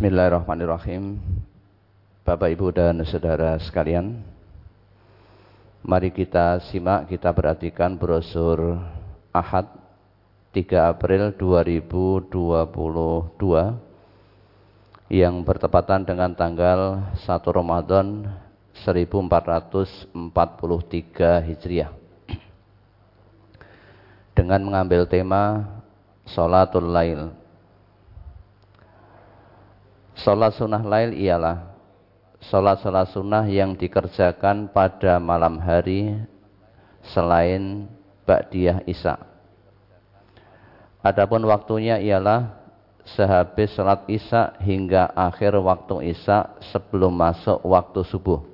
Bismillahirrahmanirrahim. Bapak, Ibu, dan saudara sekalian, mari kita simak, kita perhatikan brosur Ahad 3 April 2022 yang bertepatan dengan tanggal 1 Ramadan 1443 Hijriah. Dengan mengambil tema Salatul Lail Sholat sunnah lail ialah sholat-sholat sunnah yang dikerjakan pada malam hari selain Ba'diyah Isya. Adapun waktunya ialah sehabis sholat Isya hingga akhir waktu Isya sebelum masuk waktu subuh.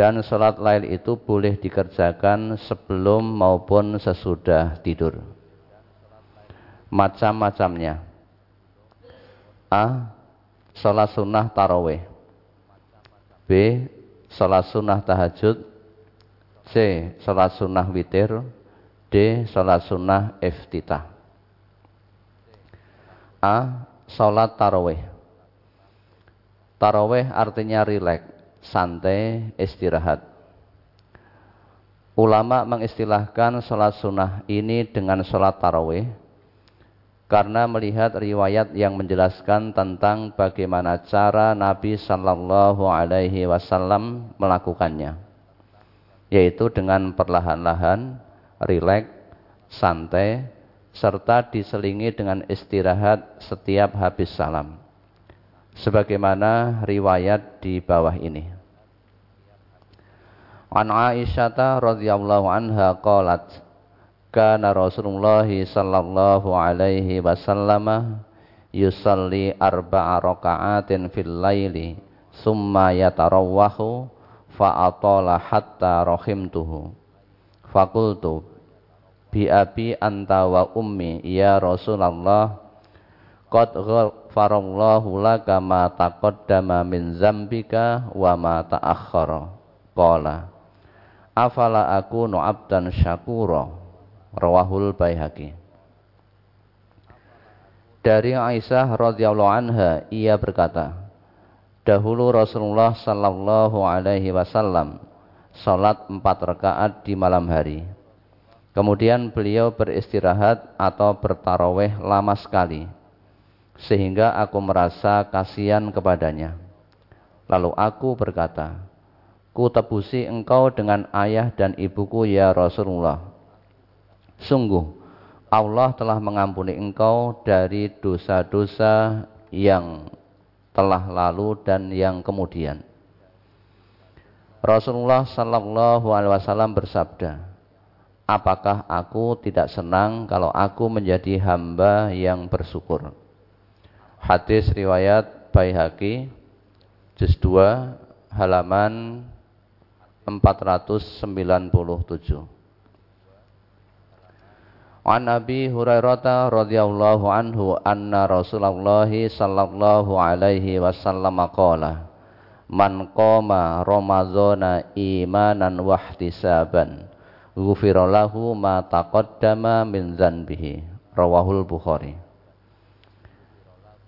Dan sholat lail itu boleh dikerjakan sebelum maupun sesudah tidur. Macam-macamnya A. Sholat sunnah taraweh B. Sholat sunnah tahajud C. Sholat sunnah witir D. Sholat sunnah iftitah A. Sholat taraweh Taraweh artinya rileks, santai, istirahat. Ulama mengistilahkan sholat sunnah ini dengan sholat taraweh karena melihat riwayat yang menjelaskan tentang bagaimana cara Nabi Shallallahu Alaihi Wasallam melakukannya, yaitu dengan perlahan-lahan, rileks, santai, serta diselingi dengan istirahat setiap habis salam. Sebagaimana riwayat di bawah ini. An Aisyah radhiyallahu anha qalat kana Rasulullah sallallahu alaihi wasallam yusalli arba'a raka'atin fil laili summa yatarawwahu fa atala hatta rahimtuhu. Faqultu bi abi anta wa ummi ya Rasulullah qad ghafarallahu laka ma taqaddama min zambika wa ma ta'akhkhara. Qala afala akunu abdan syakura Rawahul Baihaqi. Dari Aisyah radhiyallahu anha ia berkata, dahulu Rasulullah sallallahu alaihi wasallam salat empat rakaat di malam hari. Kemudian beliau beristirahat atau bertaraweh lama sekali, sehingga aku merasa kasihan kepadanya. Lalu aku berkata, Ku tebusi engkau dengan ayah dan ibuku ya Rasulullah. Sungguh Allah telah mengampuni engkau dari dosa-dosa yang telah lalu dan yang kemudian. Rasulullah Sallallahu Alaihi Wasallam bersabda, Apakah aku tidak senang kalau aku menjadi hamba yang bersyukur? Hadis riwayat Baihaqi, juz 2, halaman 497. An Abi Hurairah radhiyallahu anhu anna Rasulullah sallallahu alaihi wasallam qala Man qama Ramadhana imanan wa ihtisaban ghufira lahu ma taqaddama min dzanbihi rawahul Bukhari.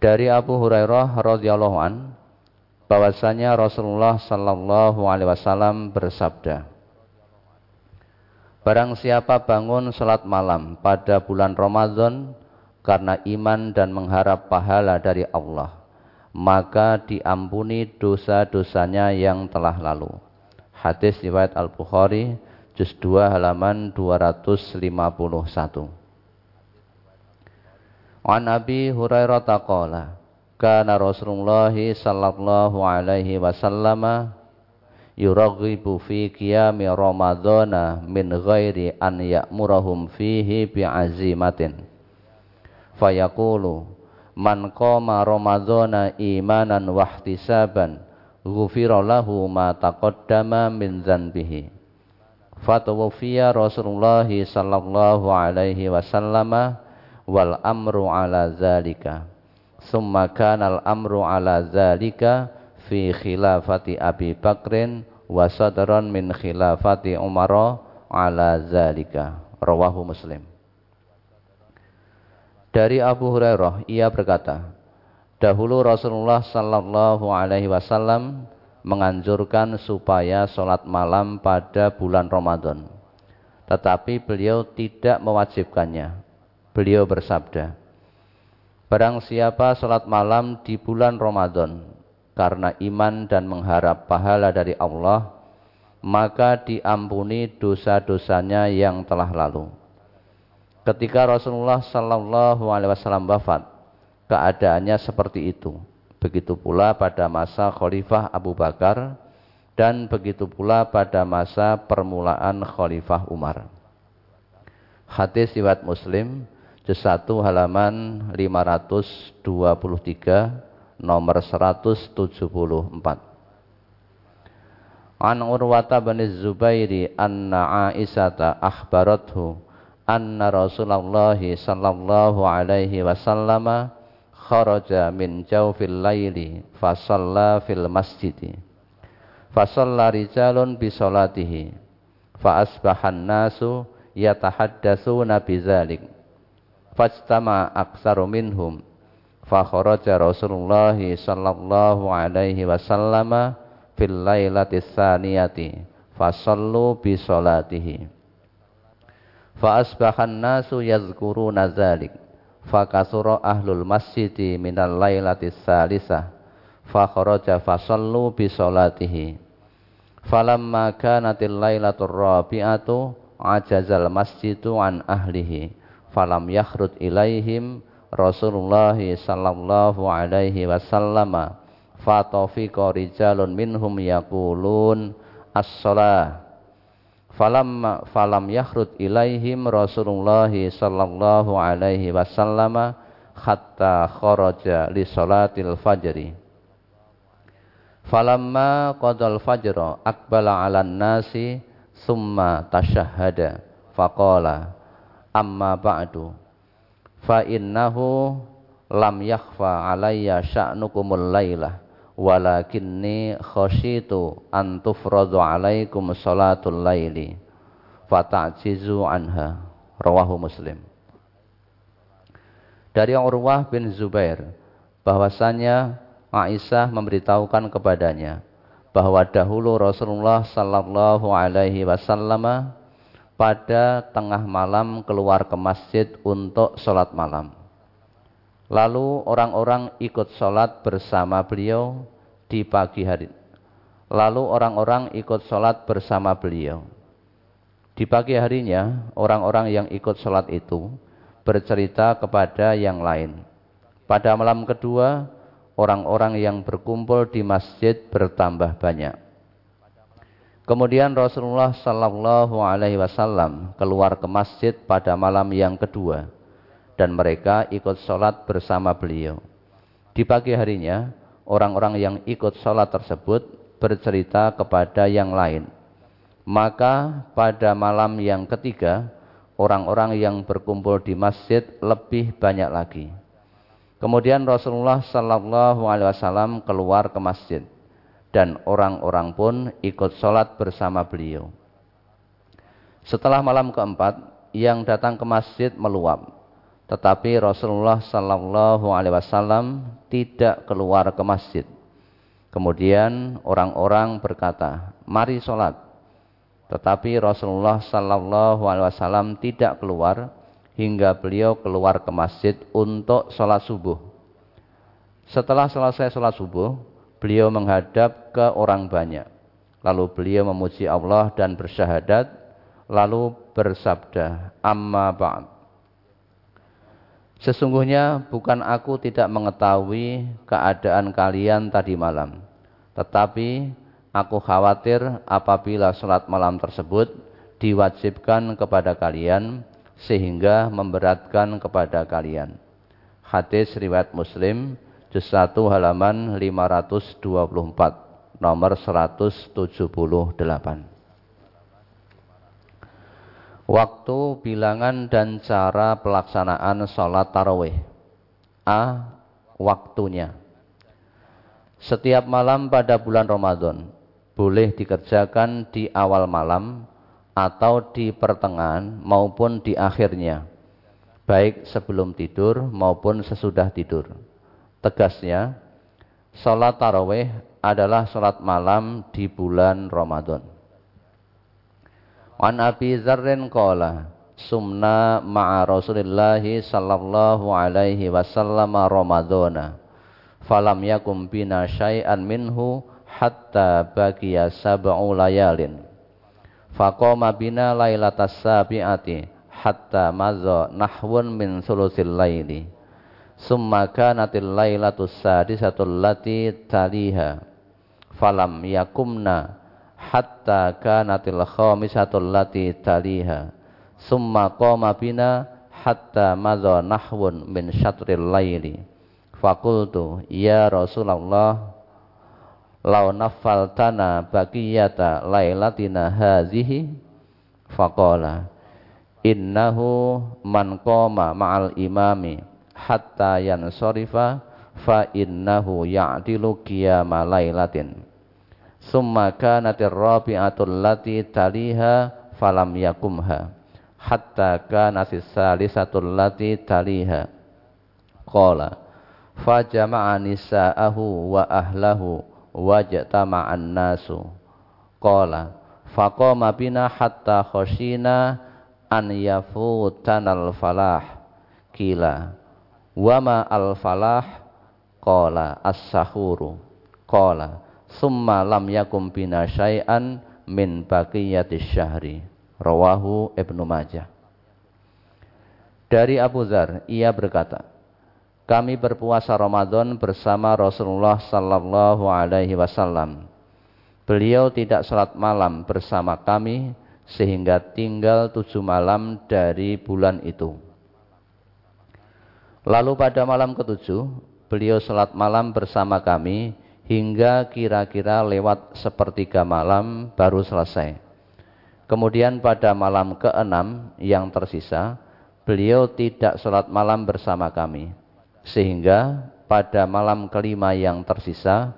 Dari Abu Hurairah radhiyallahu an bahwasanya Rasulullah sallallahu alaihi wasallam bersabda Barang siapa bangun salat malam pada bulan Ramadan karena iman dan mengharap pahala dari Allah, maka diampuni dosa-dosanya yang telah lalu. Hadis riwayat Al-Bukhari juz 2 halaman 251. An Abi Hurairah taqala kana Rasulullah sallallahu alaihi wasallam yuraghibu fi qiyami ramadhana min ghairi an ya'murahum fihi bi'azimatin. Fayaqulu man qama ramadhana imanan wa ihtisaban ghufira lahu ma taqaddama min dzanbihi fatawaffiya Rasulullah sallallahu alaihi wasallam wal amru ala zalika summa kana al amru ala zalika fi khilafati Abi Bakrin wa sadran min khilafati Umar ala zalika rawahu Muslim Dari Abu Hurairah ia berkata Dahulu Rasulullah sallallahu alaihi wasallam menganjurkan supaya sholat malam pada bulan Ramadan. Tetapi beliau tidak mewajibkannya. Beliau bersabda, Barang siapa sholat malam di bulan Ramadan karena iman dan mengharap pahala dari Allah, maka diampuni dosa-dosanya yang telah lalu. Ketika Rasulullah Sallallahu Alaihi Wasallam wafat, keadaannya seperti itu. Begitu pula pada masa Khalifah Abu Bakar dan begitu pula pada masa permulaan Khalifah Umar. Hadis riwayat Muslim juz 1 halaman 523 nomor 174. An Urwata bin Zubairi anna Aisyata akhbarathu anna Rasulullah sallallahu alaihi wasallam kharaja min jawfil laili fa shalla fil masjid fa shalla rijalun bi salatihi. Fa asbahan nasu yatahaddatsuna bidzalik fajtama aktsaru minhum fa kharaja Rasulullah sallallahu alaihi wasallam fil lailati tsaniyati fa sallu bi salatihi Fa asbahan nasu yazkuruna dzalik. Fa kasura ahlul masjidi minal lailati salisah. Fa sallu bi salatihi. Falamma kanatil lailatur rabi'atu ajazal masjidu an ahlihi. Falam yakhrud ilaihim Rasulullah sallallahu alaihi wasallam. Fa tawfiqa rijalun minhum yaqulun as-salah falam falam yakhrud ilaihim Rasulullah sallallahu alaihi wasallam hatta kharaja li salatil fajri falamma qadal fajra akbala 'alan nasi summa tashahhada faqala amma ba'du fa innahu lam yakhfa alayya sya'nukumul lailah walakinni khasyitu an tufradu alaikum salatul laili fata'jizu anha. Rawahu muslim. Dari Urwah bin Zubair bahwasanya Aisyah memberitahukan kepadanya bahwa dahulu Rasulullah sallallahu alaihi wasallam pada tengah malam keluar ke masjid untuk sholat malam. Lalu orang-orang ikut sholat bersama beliau di pagi hari. Lalu orang-orang ikut sholat bersama beliau. Di pagi harinya, orang-orang yang ikut sholat itu bercerita kepada yang lain. Pada malam kedua, orang-orang yang berkumpul di masjid bertambah banyak. Kemudian Rasulullah Sallallahu Alaihi Wasallam keluar ke masjid pada malam yang kedua dan mereka ikut sholat bersama beliau. Di pagi harinya, orang-orang yang ikut sholat tersebut bercerita kepada yang lain. Maka pada malam yang ketiga, orang-orang yang berkumpul di masjid lebih banyak lagi. Kemudian Rasulullah Sallallahu Alaihi Wasallam keluar ke masjid dan orang-orang pun ikut sholat bersama beliau. Setelah malam keempat, yang datang ke masjid meluap tetapi Rasulullah Sallallahu Alaihi Wasallam tidak keluar ke masjid. Kemudian orang-orang berkata, mari sholat. Tetapi Rasulullah Sallallahu Alaihi Wasallam tidak keluar hingga beliau keluar ke masjid untuk sholat subuh. Setelah selesai sholat subuh, beliau menghadap ke orang banyak. Lalu beliau memuji Allah dan bersyahadat, lalu bersabda, Amma ba'd. Sesungguhnya bukan aku tidak mengetahui keadaan kalian tadi malam. Tetapi aku khawatir apabila sholat malam tersebut diwajibkan kepada kalian sehingga memberatkan kepada kalian. Hadis riwayat Muslim juz 1 halaman 524 nomor 178. Waktu, bilangan, dan cara pelaksanaan sholat tarawih. A. Waktunya. Setiap malam pada bulan Ramadan boleh dikerjakan di awal malam atau di pertengahan maupun di akhirnya, baik sebelum tidur maupun sesudah tidur. Tegasnya, sholat tarawih adalah sholat malam di bulan Ramadan. An Abi Zarrin qala sumna ma'a Rasulillah sallallahu alaihi wasallam Ramadana falam yakum bina syai'an minhu hatta baqiya sab'u layalin faqama bina lailatas sabi'ati hatta madza nahwun min sulusil laili summa kanatil lailatus sadisatul lati taliha. Falam yakumna hatta kanatil khamisatul lati taliha. Summa qama bina hatta madza nahwun min syatril laili. Faqultu ya rasulullah law naffaltana baqiyata lailatina hazihi? Faqala innahu man qama ma'al imami hatta yansarifa fa innahu ya'dilu qiyama lailatin. Summa kanatir rabi'atul lati taliha falam yakumha hatta kanatis salisatul lati taliha. Qala fajama'a nisa'ahu wa ahlahu wajtama'an nasu qala faqama bina hatta khashina an yafutanal falah. Kila wama al falah qala as-sahuru qala summa lam yakum bina syai'an min baqiyatis syahri rawahu Ibnu Majah dari Abu Dzar ia berkata kami berpuasa Ramadan bersama Rasulullah sallallahu alaihi wasallam. Beliau tidak salat malam bersama kami sehingga tinggal tujuh malam dari bulan itu. Lalu pada malam ketujuh, beliau salat malam bersama kami hingga kira-kira lewat sepertiga malam baru selesai. Kemudian pada malam keenam yang tersisa, beliau tidak salat malam bersama kami sehingga pada malam kelima yang tersisa,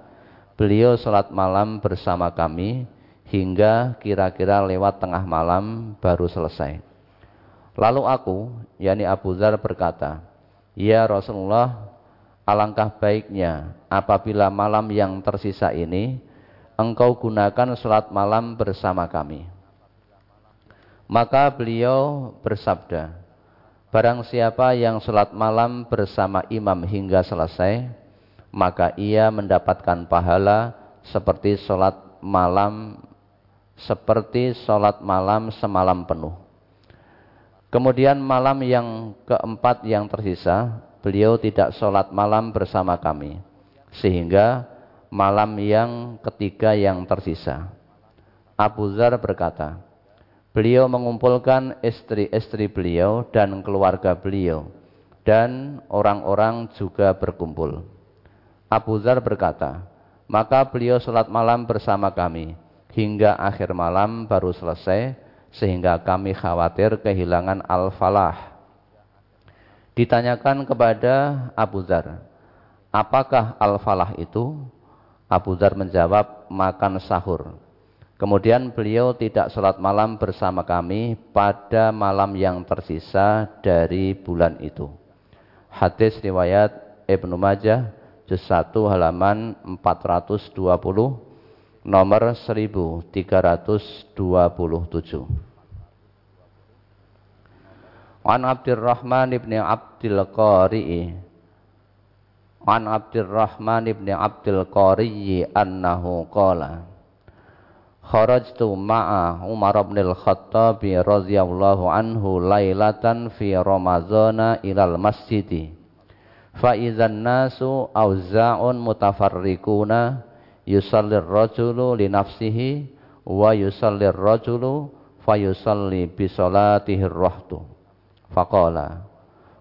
beliau sholat malam bersama kami hingga kira-kira lewat tengah malam baru selesai. Lalu aku, yakni Abu Dhar berkata, Ya Rasulullah, alangkah baiknya apabila malam yang tersisa ini, engkau gunakan sholat malam bersama kami. Maka beliau bersabda, Barang siapa yang sholat malam bersama imam hingga selesai, maka ia mendapatkan pahala seperti sholat malam seperti sholat malam semalam penuh. Kemudian malam yang keempat yang tersisa, beliau tidak sholat malam bersama kami. Sehingga malam yang ketiga yang tersisa. Abu Zar berkata, Beliau mengumpulkan istri-istri beliau dan keluarga beliau dan orang-orang juga berkumpul. Abu Zar berkata, maka beliau sholat malam bersama kami hingga akhir malam baru selesai sehingga kami khawatir kehilangan al-falah. Ditanyakan kepada Abu Zar, apakah al-falah itu? Abu Zar menjawab, makan sahur. Kemudian beliau tidak sholat malam bersama kami pada malam yang tersisa dari bulan itu. Hadis riwayat Ibnu Majah, juz 1 halaman 420, nomor 1327. An Abdurrahman ibn Abdul Qari'i An Abdurrahman ibn Abdul Qari'i annahu qala kharajtu ma'a Umar bin Al-Khattab radhiyallahu anhu lailatan fi Ramadhana ilal masjidi fa idzan nasu auza'un mutafarriquna yusallir rajulu li nafsihi wa yusallir rajulu yusalli bi salatihi rahtu faqala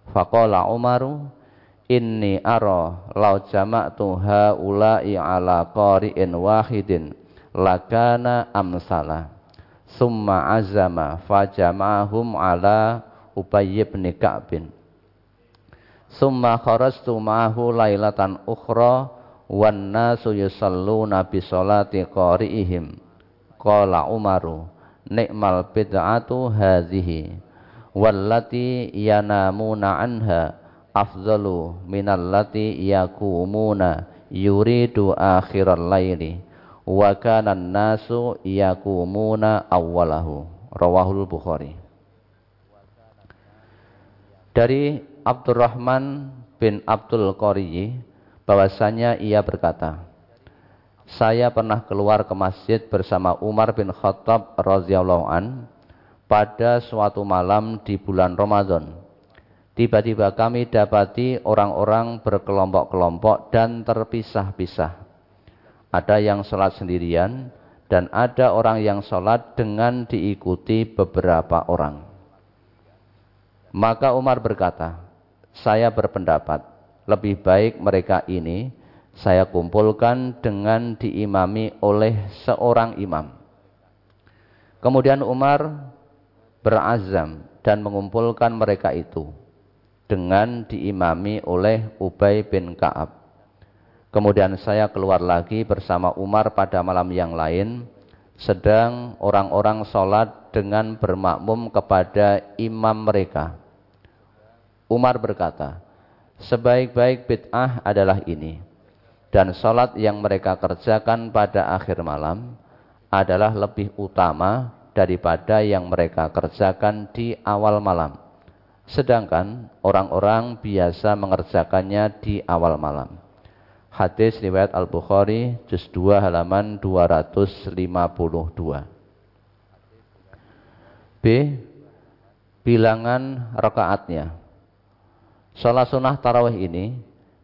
faqala Umaru inni ara law jama'tu haula'i ala qari'in wahidin lakana amsala summa azama fajama'ahum ala Ubay bin Ka'bin. Summa kharastu ma'ahu lailatan ukhra wan nasu yusalluna bi salati qari'ihim. Qala Umaru ni'mal bid'atu hadhihi wallati yanamuna anha afdalu minallati yakumuna yuridu akhiral laili wa kana nasu yakumuna awwalahu. Rawahul bukhari. Dari Abdurrahman bin Abdul Qariyi bahwasanya ia berkata saya pernah keluar ke masjid bersama Umar bin Khattab radhiyallahu an pada suatu malam di bulan Ramadan. Tiba-tiba kami dapati orang-orang berkelompok-kelompok dan terpisah-pisah. Ada yang sholat sendirian dan ada orang yang sholat dengan diikuti beberapa orang. Maka Umar berkata, saya berpendapat lebih baik mereka ini saya kumpulkan dengan diimami oleh seorang imam. Kemudian Umar berazam dan mengumpulkan mereka itu dengan diimami oleh Ubay bin Ka'ab. Kemudian saya keluar lagi bersama Umar pada malam yang lain, sedang orang-orang sholat dengan bermakmum kepada imam mereka. Umar berkata, sebaik-baik bid'ah adalah ini dan sholat yang mereka kerjakan pada akhir malam adalah lebih utama daripada yang mereka kerjakan di awal malam. Sedangkan orang-orang biasa mengerjakannya di awal malam. Hadis riwayat Al-Bukhari juz 2 halaman 252. B. Bilangan rakaatnya. Sholat sunnah tarawih ini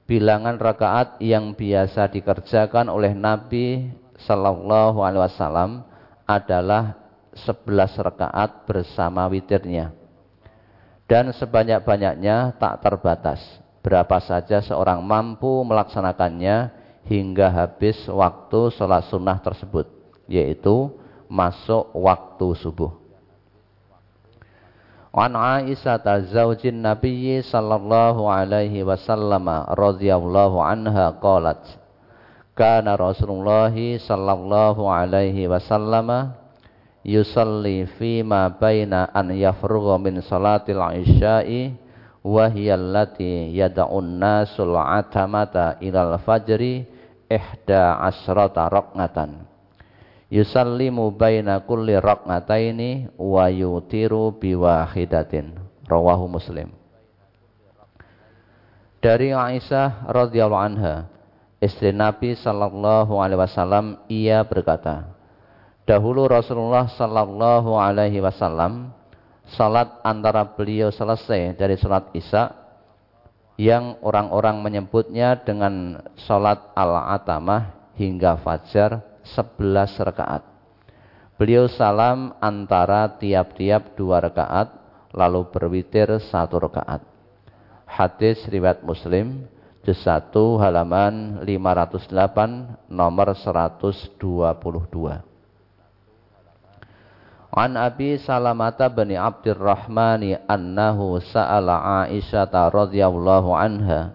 bilangan rakaat yang biasa dikerjakan oleh Nabi Sallallahu Alaihi Wasallam adalah 11 rakaat bersama witirnya. Dan sebanyak-banyaknya tak terbatas. Berapa saja seorang mampu melaksanakannya hingga habis waktu sholat sunnah tersebut. Yaitu masuk waktu subuh. An Aisyah zaujin Nabi sallallahu alaihi wasallam radhiyallahu anha qalat Kana Rasulullah sallallahu alaihi wasallam yusalli fi ma baina an yafrugha min salatil isya'i wa hiya allati yad'un nasul atamata ilal fajri ihda asrata raqnatan yusallimu baina kulli raqnataini wa yutiru biwahidatin. Rawahu muslim. Dari Aisyah radhiyallahu anha istri Nabi sallallahu alaihi wasallam ia berkata dahulu Rasulullah sallallahu alaihi wasallam salat antara beliau selesai dari salat Isya yang orang-orang menyebutnya dengan salat al-atamah hingga fajar 11 rakaat. Beliau salam antara tiap-tiap dua rakaat lalu berwitir satu rakaat. Hadis riwayat Muslim juz 1 halaman 508 nomor 122. An Abi Salamata bin Abdurrahmani annahu sa'ala Aisyah radhiyallahu anha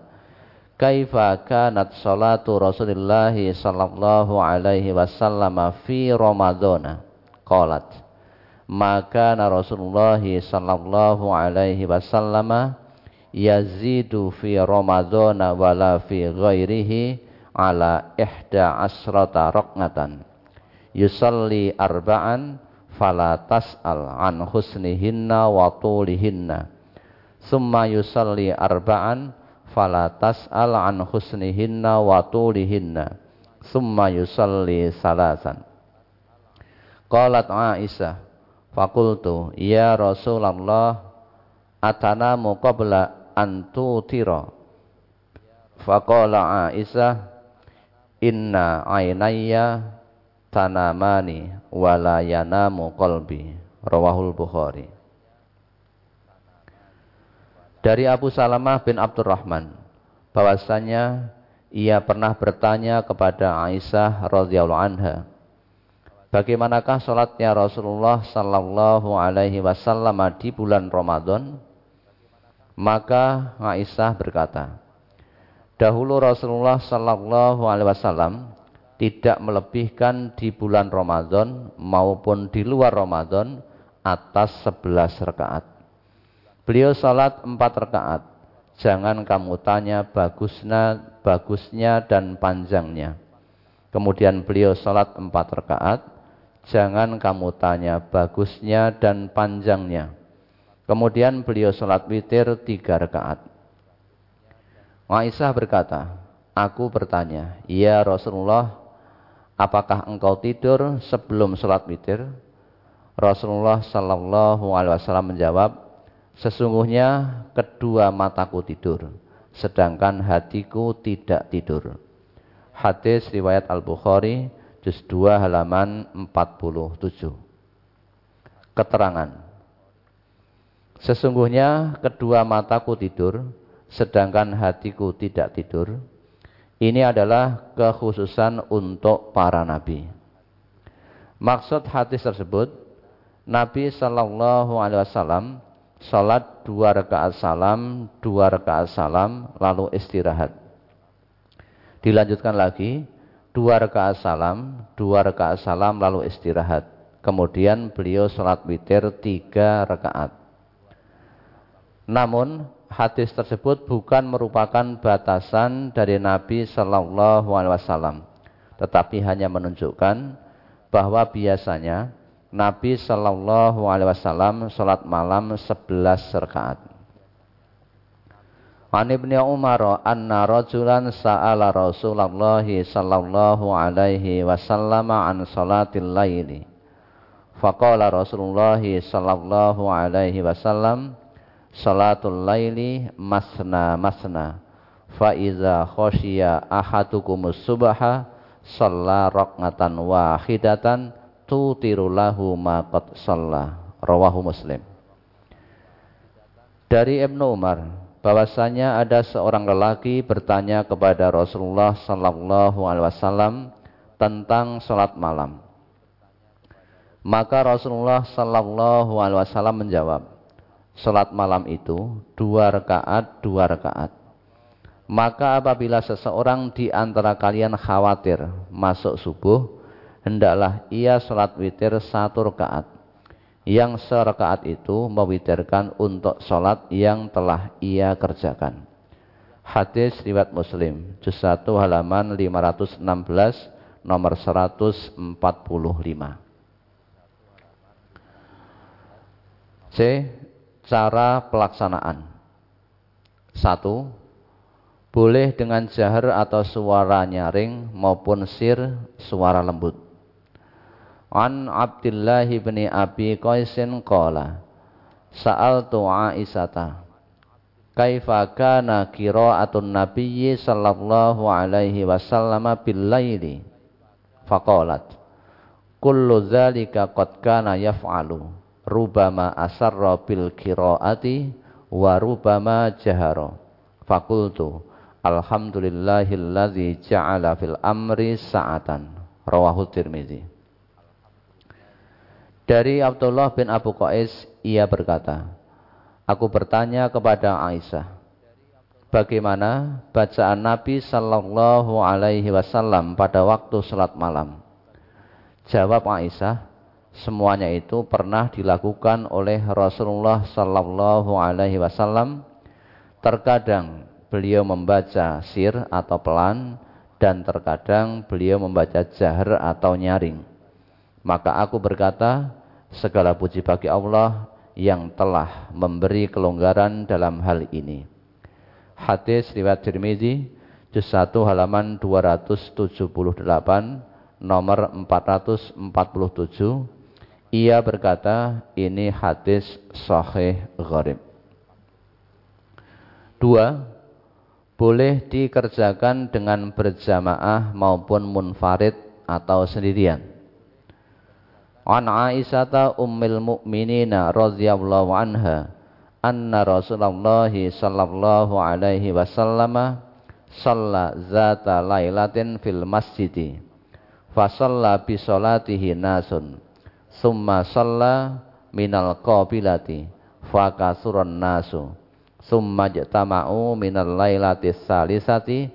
kaifa kanat salatu Rasulullah sallallahu alaihi wasallam fi Ramadan qalat. Maka Rasulullah sallallahu alaihi wasallam yazidu fi Ramadan wala fi ghairihi ala ihda asrata raqnatan yusalli arba'an fala tas'al an husnihinna wa tulihinna. Summa yusalli arba'an fala tas'al an husnihinna wa tulihinna summa yusalli salasan. Qalat Aisyah fakultu ya Rasulullah atanamu qabla an tutira? Faqala Aisyah inna ainayya tanamani wala yanamu qalbi. Rawahul Bukhari dari Abu Salamah bin Abdurrahman bahwasanya ia pernah bertanya kepada Aisyah radhiyallahu anha bagaimanakah salatnya Rasulullah sallallahu alaihi wasallam di bulan Ramadan? Maka Aisyah berkata dahulu Rasulullah sallallahu alaihi wasallam tidak melebihkan di bulan Ramadan maupun di luar Ramadan atas 11 rakaat Beliau salat empat rakaat. jangan kamu tanya bagusnya, bagusnya dan panjangnya. Kemudian beliau sholat empat rakaat, jangan kamu tanya bagusnya dan panjangnya. Kemudian beliau sholat witir tiga rakaat. Aisyah berkata, aku bertanya, ya Rasulullah, apakah engkau tidur sebelum sholat witir? Rasulullah Shallallahu Alaihi Wasallam menjawab, sesungguhnya kedua mataku tidur, sedangkan hatiku tidak tidur. Hadis riwayat Al Bukhari, juz 2 halaman 47. Keterangan. Sesungguhnya kedua mataku tidur, sedangkan hatiku tidak tidur. Ini adalah kekhususan untuk para nabi. Maksud hadis tersebut Nabi Shallallahu Alaihi Wasallam salat dua rakaat salam, dua rakaat salam, lalu istirahat. Dilanjutkan lagi, dua rakaat salam, dua rakaat salam, lalu istirahat. Kemudian beliau salat witir tiga rakaat. Namun hadis tersebut bukan merupakan batasan dari Nabi Shallallahu Alaihi Wasallam, tetapi hanya menunjukkan bahwa biasanya Nabi Shallallahu Alaihi Wasallam sholat malam 11 rakaat. An ibni Umar anna rajulan sa'ala Rasulullah sallallahu alaihi wasallam an salatil laili. Faqala Rasulullah sallallahu alaihi wasallam salatul laili masna masna fa iza khashiya ahadukumus subha shalla raqatan wahidatan tutiru lahu ma rawahu muslim. Dari Ibnu Umar bahwasanya ada seorang lelaki bertanya kepada Rasulullah sallallahu alaihi wasallam tentang salat malam. Maka Rasulullah sallallahu alaihi wasallam menjawab salat malam itu dua rakaat dua rakaat. Maka apabila seseorang di antara kalian khawatir masuk subuh hendaklah ia sholat witir satu rakaat. Yang serakaat itu mewitirkan untuk sholat yang telah ia kerjakan. Hadis riwayat Muslim, juz 1 halaman 516 nomor 145. C. Cara pelaksanaan. Satu, boleh dengan jahar atau suara nyaring maupun sir suara lembut. An Abdullah bin Abi Qaisin qala Sa'altu Aisyata Kaifa kana qira'atun nabiyyi sallallahu alaihi wasallam bil laili faqalat Kullu dzalika qad kana yaf'alu rubama asarra bil qira'ati wa rubama jahara. Fakultu Alhamdulillahilladzi ja'ala fil amri sa'atan. Rawahu Tirmizi dari Abdullah bin Abu Qais, ia berkata, Aku bertanya kepada Aisyah, bagaimana bacaan Nabi Sallallahu Alaihi Wasallam pada waktu salat malam? Jawab Aisyah, semuanya itu pernah dilakukan oleh Rasulullah Sallallahu Alaihi Wasallam. Terkadang beliau membaca sir atau pelan, dan terkadang beliau membaca jahar atau nyaring. Maka aku berkata, Segala puji bagi Allah yang telah memberi kelonggaran dalam hal ini. Hadis riwayat Tirmizi juz 1 halaman 278 nomor 447 ia berkata ini hadis sahih gharib. Dua, boleh dikerjakan dengan berjamaah maupun munfarid atau sendirian. An Aisyata ummil mu'minina radhiyallahu anha anna Rasulullah sallallahu alaihi wasallam shalla zata lailatin fil masjidi fa shalla bi salatihi nasun summa shalla minal qabilati fa kasuran nasu summa jatama'u minal lailati salisati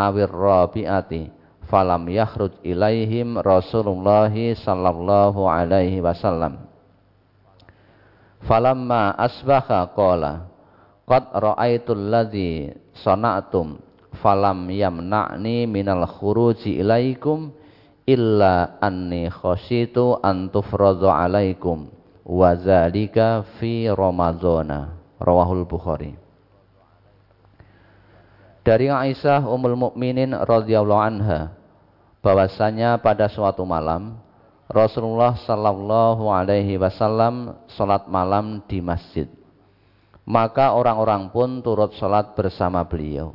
awir rabi'ati falam yakhruj ilaihim Rasulullah sallallahu alaihi wasallam. Falamma asbaha qala qad ra'aitul ladzi sana'tum falam yamna'ni minal khuruji ilaikum illa anni khasyitu an tufradhu alaikum wa zalika fi ramadhana. Rawahul bukhari. Dari Aisyah Ummul Mukminin radhiyallahu anha bahwasanya pada suatu malam Rasulullah sallallahu alaihi wasallam salat malam di masjid maka orang-orang pun turut sholat bersama beliau.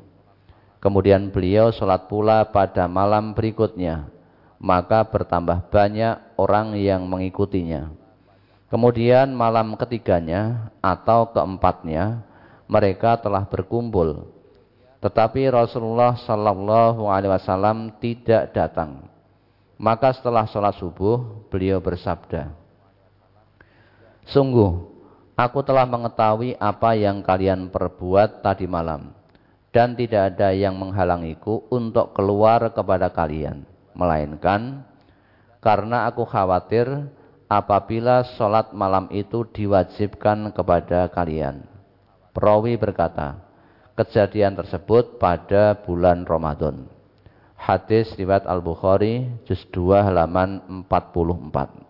Kemudian beliau sholat pula pada malam berikutnya. Maka bertambah banyak orang yang mengikutinya. Kemudian malam ketiganya atau keempatnya mereka telah berkumpul. Tetapi Rasulullah Sallallahu Alaihi Wasallam tidak datang. Maka setelah sholat subuh beliau bersabda, Sungguh Aku telah mengetahui apa yang kalian perbuat tadi malam, dan tidak ada yang menghalangiku untuk keluar kepada kalian, melainkan karena aku khawatir apabila sholat malam itu diwajibkan kepada kalian. Perawi berkata, kejadian tersebut pada bulan Ramadan. Hadis riwayat Al-Bukhari, juz 2 halaman 44.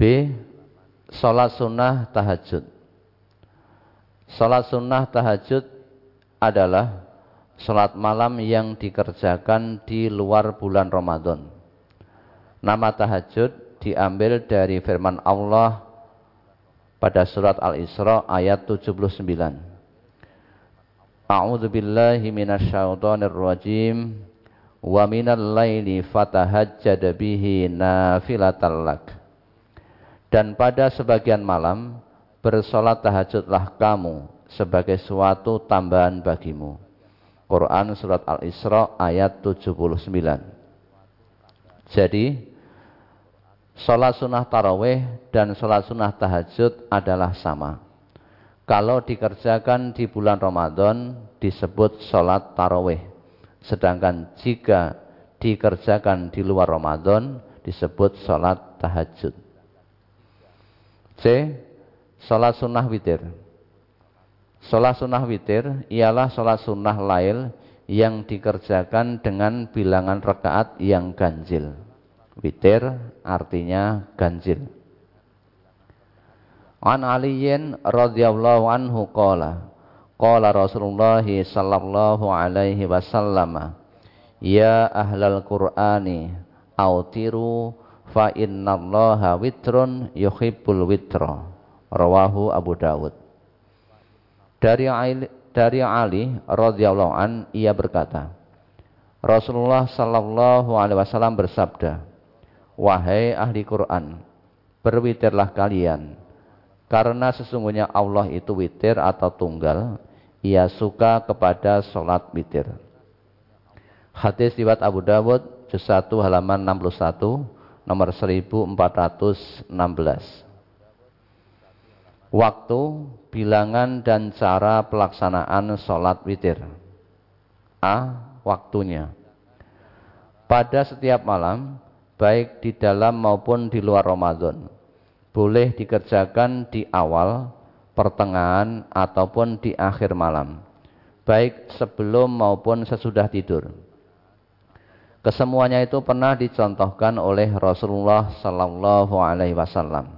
B. Sholat sunnah tahajud Sholat sunnah tahajud adalah sholat malam yang dikerjakan di luar bulan Ramadan. Nama tahajud diambil dari firman Allah pada surat Al-Isra ayat 79. A'udzu billahi minasyaitonir rajim wa minal laili fatahajjad bihi nafilatal lak dan pada sebagian malam bersolat tahajudlah kamu sebagai suatu tambahan bagimu. Quran surat Al-Isra ayat 79. Jadi Sholat sunnah taraweh dan sholat sunnah tahajud adalah sama. Kalau dikerjakan di bulan Ramadan disebut sholat taraweh. Sedangkan jika dikerjakan di luar Ramadan disebut sholat tahajud. C. Sholat sunnah witir. Sholat sunnah witir ialah sholat sunnah lail yang dikerjakan dengan bilangan rakaat yang ganjil. Witir artinya ganjil. An Aliyin radhiyallahu anhu qala qala Rasulullah sallallahu alaihi wasallam ya ahlal qur'ani autiru fa innallaha witrun yuhibbul witra rawahu Abu Dawud dari Ali, dari Ali radhiyallahu an ia berkata Rasulullah sallallahu alaihi wasallam bersabda wahai ahli Quran berwitirlah kalian karena sesungguhnya Allah itu witir atau tunggal ia suka kepada sholat witir hadis riwayat Abu Dawud juz 1 halaman 61 nomor 1416. Waktu, bilangan dan cara pelaksanaan sholat witir. A. Waktunya. Pada setiap malam, baik di dalam maupun di luar Ramadan, boleh dikerjakan di awal, pertengahan, ataupun di akhir malam, baik sebelum maupun sesudah tidur. Kesemuanya itu pernah dicontohkan oleh Rasulullah sallallahu alaihi wasallam.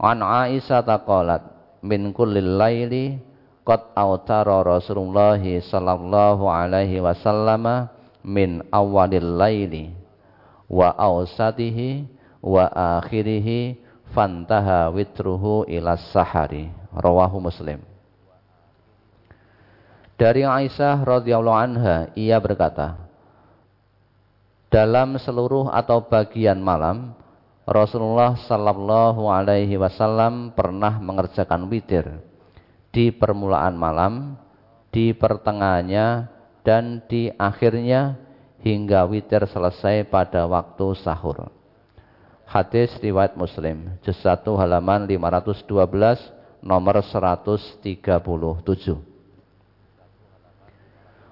An Aisyah taqalat min kullil laili qad autara Rasulullah sallallahu alaihi wasallam min awalil laili wa awsatihi wa akhirihi fantaha witruhu ila sahari. Rawahu muslim. Dari Aisyah radhiyallahu anha ia berkata dalam seluruh atau bagian malam Rasulullah sallallahu alaihi wasallam pernah mengerjakan witir di permulaan malam, di pertengahannya dan di akhirnya hingga witir selesai pada waktu sahur. Hadis riwayat Muslim, juz 1 halaman 512 nomor 137.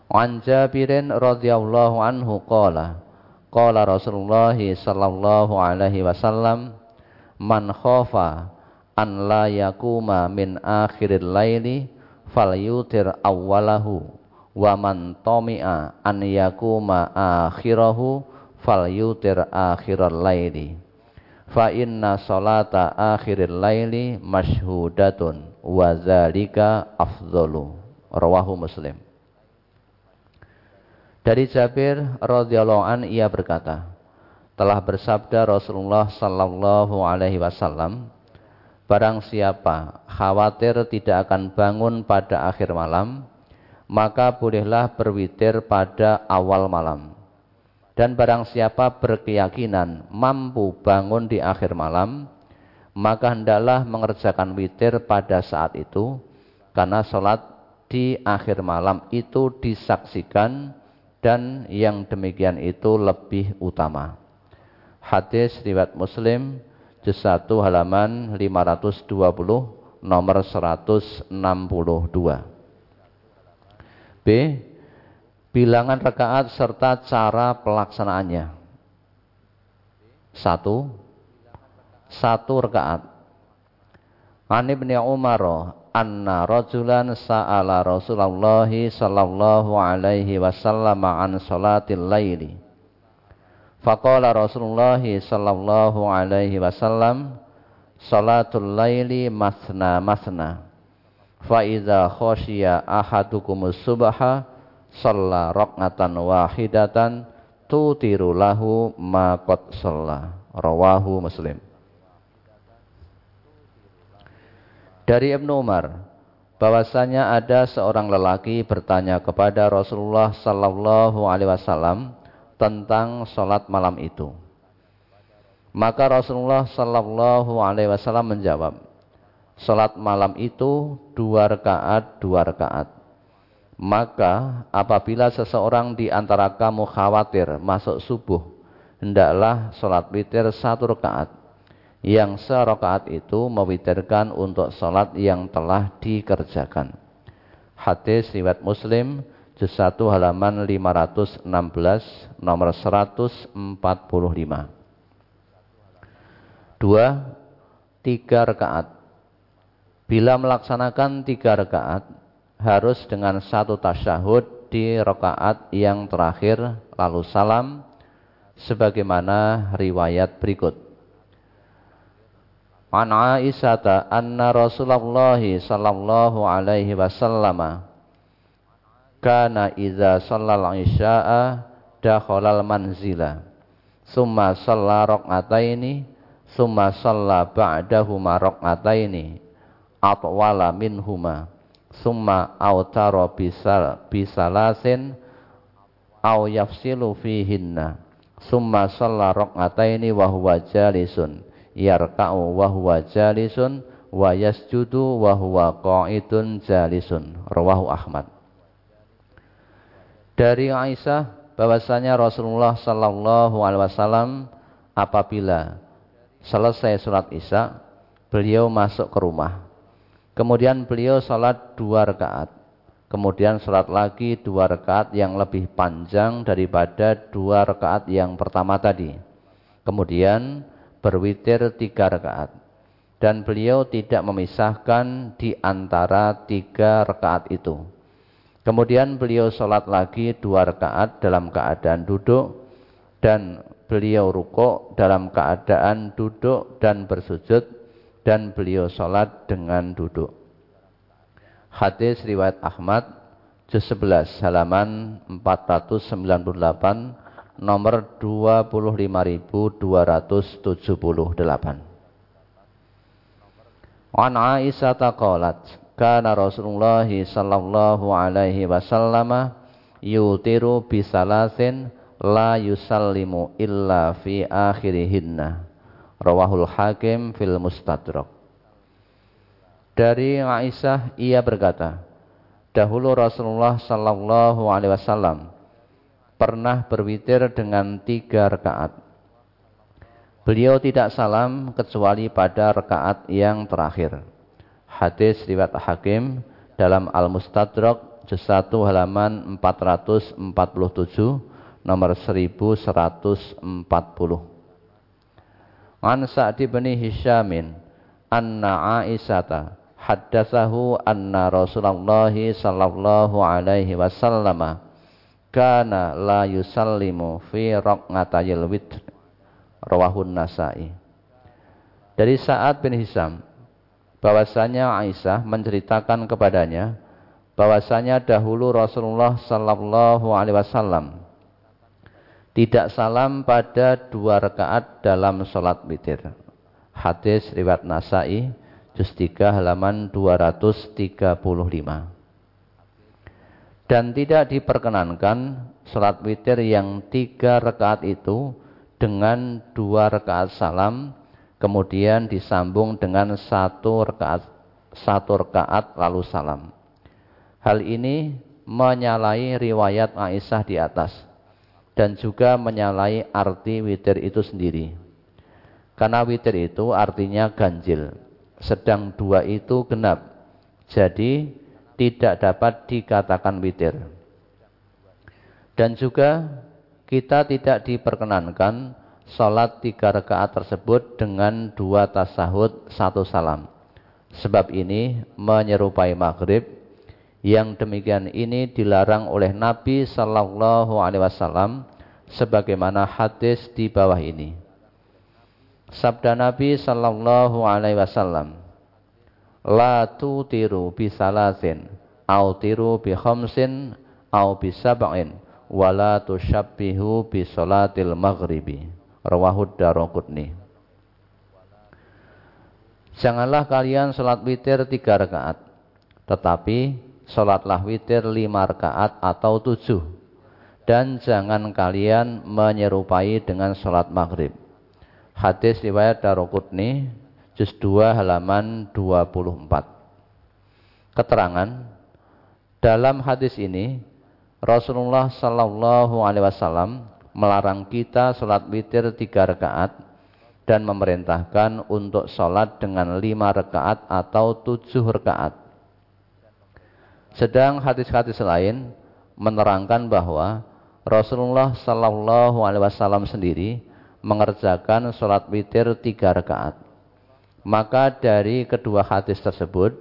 An Jabirin radhiyallahu anhu qala Qala Rasulullah sallallahu alaihi wasallam man khafa an la yakuma min akhiril laili falyutir awwalahu wa man tomi'a an yakuma akhirahu falyutir akhiral laili. Fa inna salata akhiril laili mashhudatun wa zalika afdalu. Rawahu muslim. Dari Jabir radhiyallahu an ia berkata telah bersabda Rasulullah sallallahu alaihi wasallam Barang siapa khawatir tidak akan bangun pada akhir malam, maka bolehlah berwitir pada awal malam. Dan barang siapa berkeyakinan mampu bangun di akhir malam, maka hendaklah mengerjakan witir pada saat itu, karena sholat di akhir malam itu disaksikan dan yang demikian itu lebih utama. Hadis riwayat Muslim juz 1 halaman 520 nomor 162. B. Bilangan rakaat serta cara pelaksanaannya. Satu, satu rakaat. An ibni Umar anna rajulan sa'ala Rasulullah sallallahu alaihi wasallam an salatil laili Faqala Rasulullah sallallahu alaihi wasallam Salatul laili masna masna Fa idza khashiya ahadukum subha shalla wahidatan tutiru lahu ma qad rawahu Muslim Dari Ibnu Umar bahwasanya ada seorang lelaki bertanya kepada Rasulullah sallallahu alaihi wasallam tentang sholat malam itu. Maka Rasulullah Sallallahu Alaihi Wasallam menjawab, sholat malam itu dua rakaat dua rakaat. Maka apabila seseorang di antara kamu khawatir masuk subuh, hendaklah sholat witir satu rakaat. Yang serakaat itu mewitirkan untuk sholat yang telah dikerjakan. Hadis riwayat Muslim juz 1 halaman 516 nomor 145. Dua, tiga rakaat. Bila melaksanakan tiga rakaat, harus dengan satu tasyahud di rakaat yang terakhir, lalu salam, sebagaimana riwayat berikut. An Aisyah anna Rasulullah sallallahu alaihi wasallam kana idza shallal isya'a dakhalal manzila summa shalla raq'ataini summa shalla ba'dahuma raq'ataini atwala minhuma summa autara bisal bisalasin au yafsilu fihinna summa shalla raq'ataini wa huwa jalisun yarka'u wa huwa jalisun wa yasjudu wa huwa qa'idun jalisun rawahu Ahmad dari Aisyah bahwasanya Rasulullah sallallahu alaihi wasallam apabila selesai sholat Isya, beliau masuk ke rumah. Kemudian beliau sholat dua rakaat. Kemudian sholat lagi dua rakaat yang lebih panjang daripada dua rakaat yang pertama tadi. Kemudian berwitir tiga rakaat. Dan beliau tidak memisahkan di antara tiga rakaat itu. Kemudian beliau sholat lagi dua rakaat dalam keadaan duduk dan beliau rukuk dalam keadaan duduk dan bersujud dan beliau sholat dengan duduk. Hadis riwayat Ahmad juz 11 halaman 498 nomor 25278. An Aisyah taqalat kana Rasulullah sallallahu alaihi wasallam yutiru bisalasin la yusallimu illa fi akhirihinna rawahul hakim fil mustadrak. Dari Aisyah ia berkata dahulu Rasulullah sallallahu alaihi wasallam pernah berwitir dengan tiga rakaat. Beliau tidak salam kecuali pada rakaat yang terakhir. Hadis riwayat Hakim dalam Al-Mustadrak juz 1 halaman 447 nomor 1140. An Sa'di bin Hisyamin anna Aisyata haddatsahu anna Rasulullah sallallahu alaihi wasallam kana la yusallimu fi raq'atayil witr. Rawahun Nasai dari saat bin Hisam bahwasanya Aisyah menceritakan kepadanya bahwasanya dahulu Rasulullah sallallahu alaihi wasallam tidak salam pada dua rakaat dalam sholat witir. Hadis riwayat Nasai juz 3 halaman 235. Dan tidak diperkenankan sholat witir yang tiga rakaat itu dengan dua rakaat salam kemudian disambung dengan satu rakaat satu rakaat lalu salam. Hal ini menyalahi riwayat Aisyah di atas dan juga menyalahi arti witir itu sendiri. Karena witir itu artinya ganjil, sedang dua itu genap. Jadi tidak dapat dikatakan witir. Dan juga kita tidak diperkenankan sholat tiga rakaat tersebut dengan dua tasahud satu salam. Sebab ini menyerupai maghrib yang demikian ini dilarang oleh Nabi Sallallahu Alaihi Wasallam sebagaimana hadis di bawah ini. Sabda Nabi Sallallahu Alaihi Wasallam, La tiru bisalasin, au tiru bi khamsin, au bi sab'in, wala tushabbihu bi salatil maghribi. Rawahud Daraqutni. Janganlah kalian salat witir tiga rakaat, tetapi sholatlah witir lima rakaat atau tujuh. Dan jangan kalian menyerupai dengan sholat maghrib. Hadis riwayat Darukutni, juz 2 halaman 24. Keterangan, dalam hadis ini, Rasulullah Sallallahu Alaihi Wasallam melarang kita sholat witir tiga rakaat dan memerintahkan untuk sholat dengan lima rakaat atau tujuh rakaat sedang hadis-hadis lain menerangkan bahwa Rasulullah Sallallahu Alaihi Wasallam sendiri mengerjakan sholat witir tiga rakaat. Maka dari kedua hadis tersebut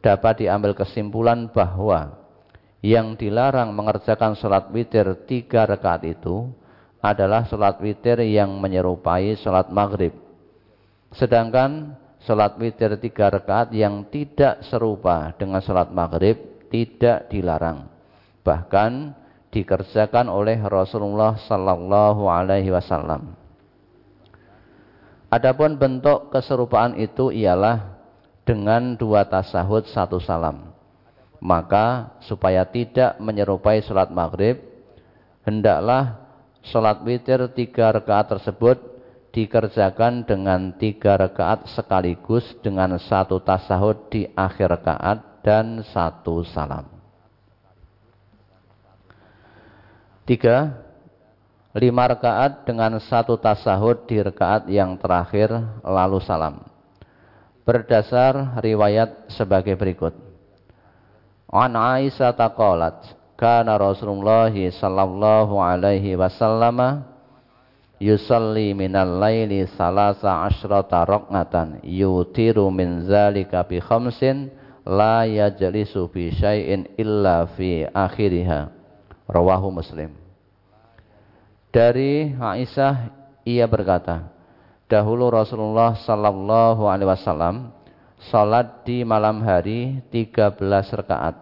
dapat diambil kesimpulan bahwa yang dilarang mengerjakan sholat witir tiga rakaat itu adalah sholat witir yang menyerupai sholat maghrib. Sedangkan sholat witir tiga rakaat yang tidak serupa dengan sholat maghrib tidak dilarang. Bahkan dikerjakan oleh Rasulullah sallallahu alaihi wasallam. Adapun bentuk keserupaan itu ialah dengan dua tasahud satu salam. Maka supaya tidak menyerupai sholat maghrib, hendaklah sholat witir tiga rakaat tersebut dikerjakan dengan tiga rakaat sekaligus dengan satu tasahud di akhir rakaat dan satu salam. Tiga, lima rakaat dengan satu tasahud di rakaat yang terakhir lalu salam. Berdasar riwayat sebagai berikut. An Aisyah taqalat, kana Rasulullah sallallahu alaihi wasallam yusalli minal laili salasa asyrata raqnatan yutiru min zalika bi khamsin la yajlisu fi syai'in illa fi akhiriha. Rawahu muslim. Dari Aisyah ia berkata dahulu Rasulullah sallallahu alaihi wasallam salat di malam hari 13 rakaat.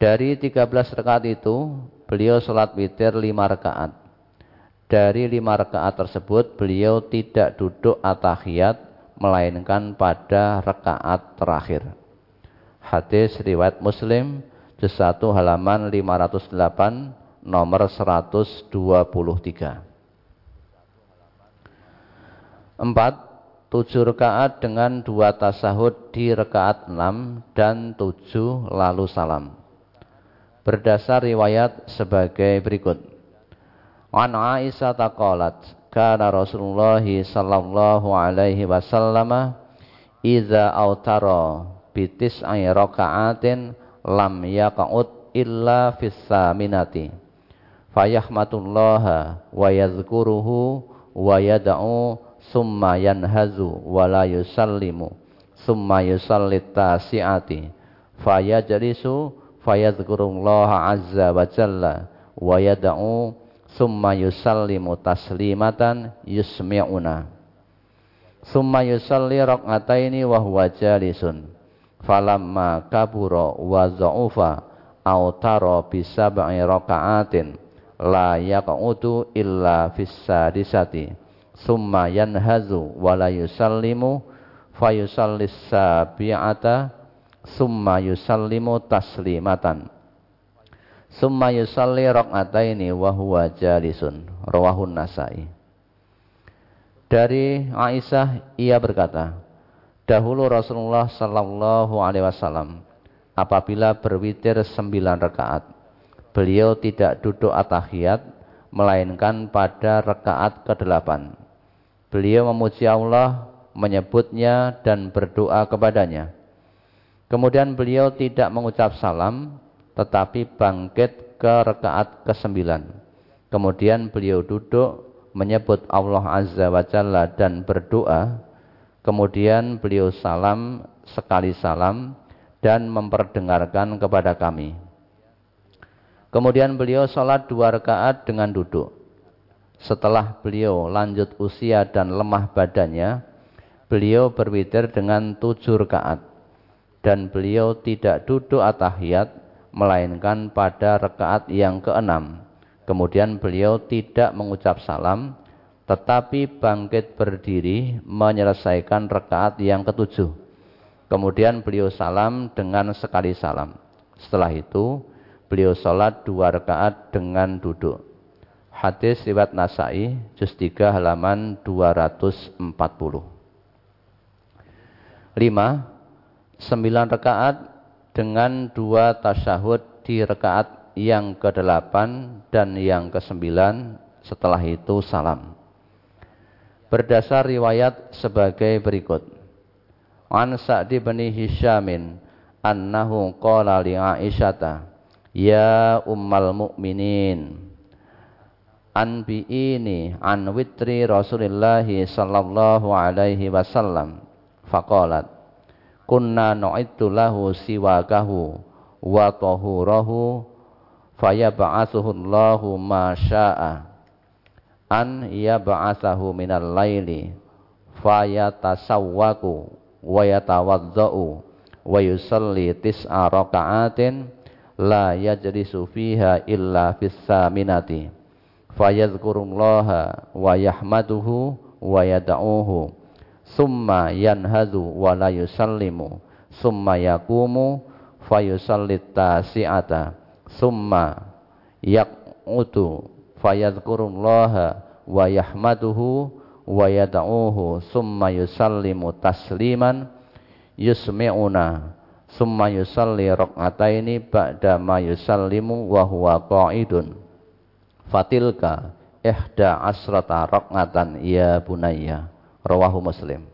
Dari 13 rakaat itu beliau salat witir 5 rakaat. Dari 5 rakaat tersebut beliau tidak duduk atahiyat melainkan pada rakaat terakhir. Hadis riwayat Muslim juz 1 halaman 508 nomor 123. 4. Tujuh rakaat dengan dua tasahud di rakaat 6 dan 7 lalu salam. Berdasar riwayat sebagai berikut. An Aisyah taqalat kana Rasulullah sallallahu alaihi wasallam idza autara bitis ay raka'atin lam yaqut illa fis saminati. Fayahmatullaha wa yadhkuruhu wa yad'u summa yanhazu wa la yusallimu summa yusallit tasi'ati. Fayajlisu fayadhkurullaha azza wa jalla wa yad'u summa yusallimu taslimatan yusmi'una. Summa yusalli raq'ataini wa huwa jalisun. Falamma kabura wa dha'ufa aw tara bi sab'i raka'atin la yaq'udu illa fis sadisati. Summa yanhazu wa la yusallimu fayusallis sabi'ata. Summa yusallimu taslimatan summa yusalli raq'ataini wa huwa jalisun rawahun nasai dari Aisyah ia berkata dahulu Rasulullah sallallahu alaihi wasallam apabila berwitir sembilan rakaat beliau tidak duduk atahiyat melainkan pada rakaat ke-8. Beliau memuji Allah, menyebutnya dan berdoa kepadanya. Kemudian beliau tidak mengucap salam tetapi bangkit ke rakaat ke-9. Kemudian beliau duduk menyebut Allah Azza wa Jalla dan berdoa. Kemudian beliau salam sekali salam dan memperdengarkan kepada kami. Kemudian beliau sholat dua rakaat dengan duduk. Setelah beliau lanjut usia dan lemah badannya, beliau berwitir dengan tujuh rakaat. Dan beliau tidak duduk atahiyat, melainkan pada rakaat yang keenam. Kemudian beliau tidak mengucap salam, tetapi bangkit berdiri menyelesaikan rakaat yang ketujuh. Kemudian beliau salam dengan sekali salam. Setelah itu, beliau sholat dua rakaat dengan duduk. Hadis riwayat Nasai, juz 3 halaman 240. 5. Sembilan rakaat dengan dua tasyahud di rakaat yang ke-8 dan yang ke-9 setelah itu salam. Berdasar riwayat sebagai berikut. An Sa'di bin Hisyamin annahu qala li Aisyata Ya ummal mu'minin Anbi'ini an witri Rasulullah sallallahu alaihi wasallam faqalat kunna nu'iddu lahu siwakahu wa tahurahu fayab'atsuhu Allahu ma syaa an yab'atsahu minal laili fayatasawwaku wa yatawaddau wa yusalli tis'a raka'atin la yajlisu fiha illa fis saminati fayadhkurullaha wa yahmaduhu wa yad'uhu summa yanhadu wa la yusallimu. Summa yaqumu fayusallit tasi'ata. Summa yaq'udu fayadhkurullaha wa yahmaduhu wa yad'uhu. Summa yusallimu tasliman yusmi'una. Summa yusalli rak'ataini ba'da ma yusallimu wa huwa qa'idun. Fatilka ihda asrata rak'atan ya bunayya rawahu muslim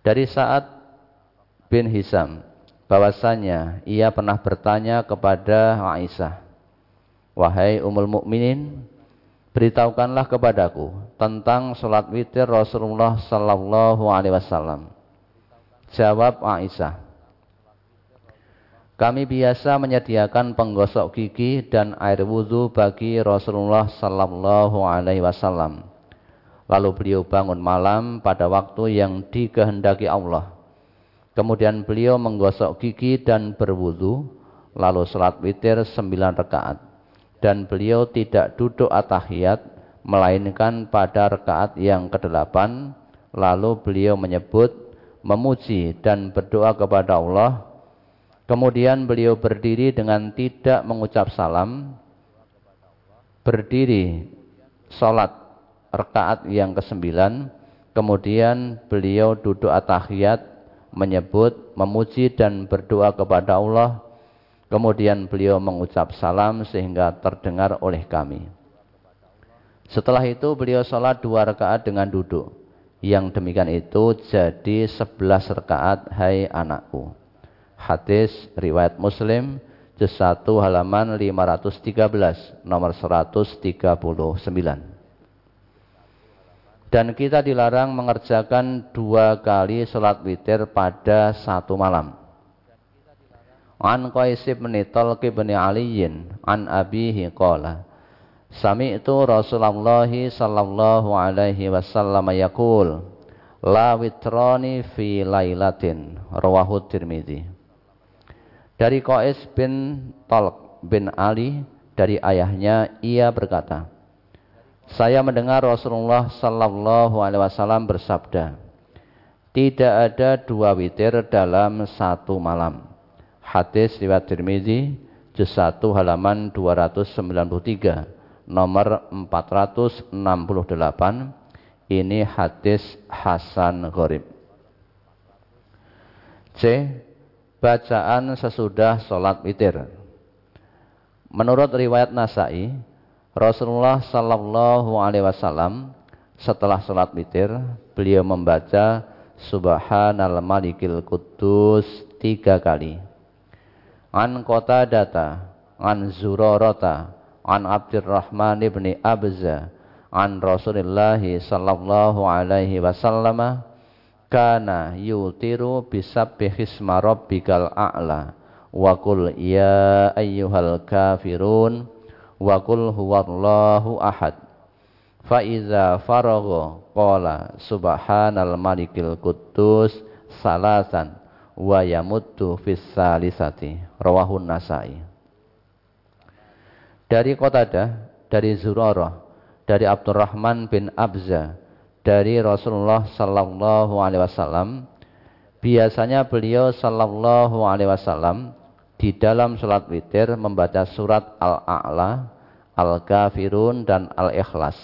dari saat bin Hisam bahwasanya ia pernah bertanya kepada Aisyah wahai umul mukminin beritahukanlah kepadaku tentang salat witir Rasulullah sallallahu alaihi wasallam jawab Aisyah kami biasa menyediakan penggosok gigi dan air wudhu bagi Rasulullah Sallallahu Alaihi Wasallam. Lalu beliau bangun malam pada waktu yang dikehendaki Allah. Kemudian beliau menggosok gigi dan berwudhu, lalu sholat witir sembilan rakaat. Dan beliau tidak duduk atahiyat, melainkan pada rakaat yang kedelapan. Lalu beliau menyebut, memuji dan berdoa kepada Allah Kemudian beliau berdiri dengan tidak mengucap salam. Berdiri sholat rakaat yang kesembilan. Kemudian beliau duduk atahiyat, menyebut, memuji dan berdoa kepada Allah. Kemudian beliau mengucap salam sehingga terdengar oleh kami. Setelah itu beliau sholat dua rakaat dengan duduk. Yang demikian itu jadi sebelas rakaat hai anakku. Hadis riwayat Muslim juz 1 halaman 513 nomor 139. Dan kita dilarang mengerjakan dua kali sholat witir pada satu malam. An Qais bin Talq bin Aliyin an abihi qala Sami'tu Rasulullah sallallahu alaihi wasallam yaqul La witrani fi lailatin rawahu Tirmizi Dari Qais bin Talq bin Ali dari ayahnya ia berkata Saya mendengar Rasulullah sallallahu alaihi wasallam bersabda Tidak ada dua witir dalam satu malam Hadis riwayat Tirmizi juz 1 halaman 293 nomor 468 ini hadis Hasan Gharib. C. Bacaan sesudah sholat witir. Menurut riwayat Nasai, Rasulullah Sallallahu Alaihi Wasallam setelah sholat witir, beliau membaca Subhanal Malikil Kudus tiga kali. An kota data, an zurorota, an Abdurrahman ibn Abza an Rasulullah sallallahu alaihi wasallam kana yutiru bisabbihisma rabbikal a'la wa qul ya ayyuhal kafirun wa qul huwallahu ahad. Fa iza faragha qala subhanal malikil quddus salasan wa yamuttu fis salisati. Rawahun nasai. Dari Qatadah, dari Zurarah, dari Abdurrahman bin Abza, dari Rasulullah sallallahu alaihi wasallam, biasanya beliau sallallahu alaihi wasallam di dalam salat witir membaca surat Al-A'la, Al-Kafirun dan Al-Ikhlas.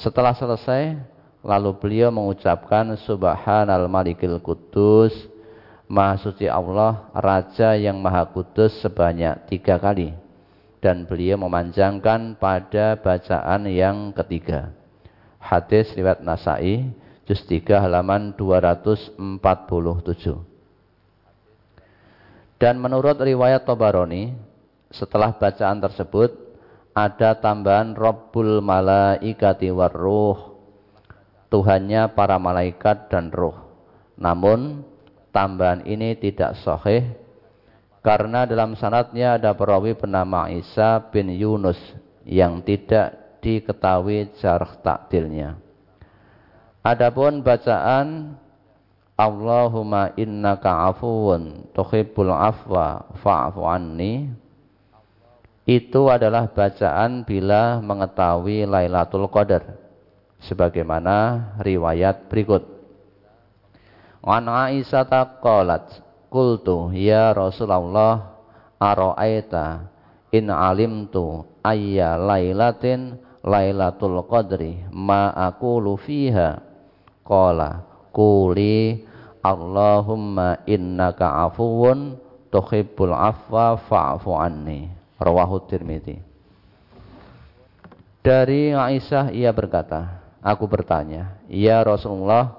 Setelah selesai, lalu beliau mengucapkan Subhanal Malikil Kudus, Maha Suci Allah, Raja yang Maha Kudus sebanyak tiga kali dan beliau memanjangkan pada bacaan yang ketiga. Hadis riwayat Nasai juz 3 halaman 247. Dan menurut riwayat Tobaroni, setelah bacaan tersebut ada tambahan Rabbul Malaikati Warruh, Tuhannya para malaikat dan ruh. Namun tambahan ini tidak sahih karena dalam sanatnya ada perawi bernama Isa bin Yunus yang tidak diketahui jarh takdilnya. Adapun bacaan Allahumma innaka afuwun tuhibbul afwa fa'fu anni itu adalah bacaan bila mengetahui Lailatul Qadar sebagaimana riwayat berikut. An Aisyah taqalat Qultu ya Rasulullah aro'aita in alimtu ayya lailatin lailatul qadri ma aqulu fiha qala quli Allahumma innaka afuwun tuhibbul afwa fa'fu anni rawahu Tirmidzi dari Aisyah ia berkata aku bertanya ya Rasulullah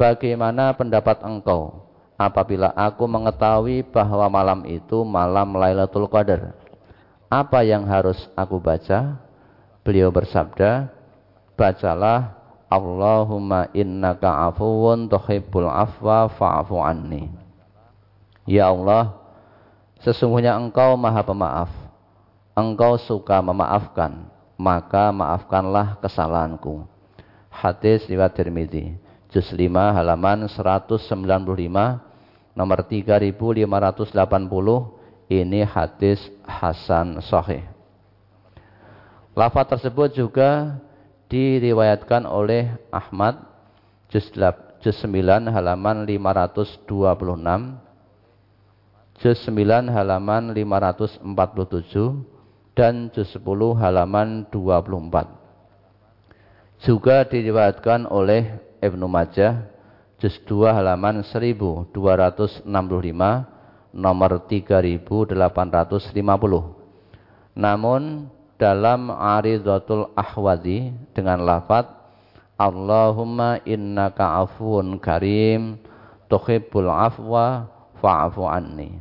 bagaimana pendapat engkau apabila aku mengetahui bahwa malam itu malam Lailatul Qadar. Apa yang harus aku baca? Beliau bersabda, bacalah Allahumma innaka afuwun tuhibbul afwa fa'fu anni. Ya Allah, sesungguhnya Engkau Maha Pemaaf. Engkau suka memaafkan, maka maafkanlah kesalahanku. Hadis riwayat Tirmizi, juz 5 halaman 195 nomor 3580 ini hadis hasan sahih. Lafaz tersebut juga diriwayatkan oleh Ahmad juz, juz 9 halaman 526 juz 9 halaman 547 dan juz 10 halaman 24. Juga diriwayatkan oleh Ibnu Majah juz 2 halaman 1265 nomor 3850. Namun dalam Aridatul Ahwazi dengan lafaz Allahumma innaka afuun karim tuhibbul afwa fa'fu anni.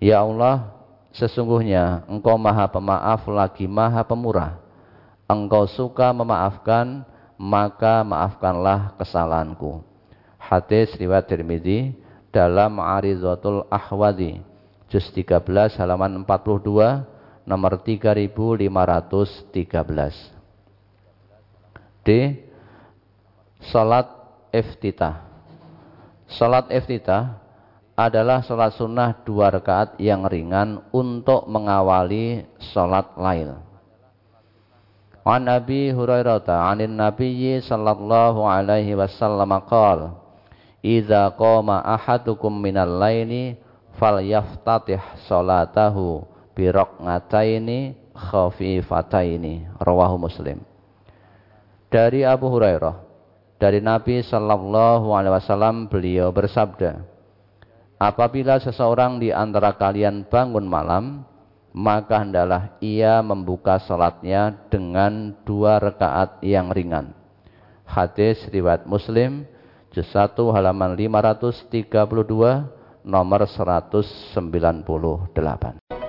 Ya Allah, sesungguhnya Engkau Maha Pemaaf lagi Maha Pemurah. engkau suka memaafkan maka maafkanlah kesalahanku hadis riwayat Tirmidzi dalam Arizatul Ahwadi juz 13 halaman 42 nomor 3513 D. Salat iftitah. Salat iftitah adalah salat sunnah dua rakaat yang ringan untuk mengawali salat lail. An Abi Hurairah 'anin Nabiyyi sallallahu alaihi wasallam qala Idza qama ahadukum minal laili falyaftatih salatahu bi raq'ataini khafifataini rawahu Muslim. Dari Abu Hurairah dari Nabi sallallahu alaihi wasallam beliau bersabda Apabila seseorang di antara kalian bangun malam maka hendaklah ia membuka salatnya dengan dua rakaat yang ringan. Hadis riwayat Muslim juz 1 halaman 532 nomor 198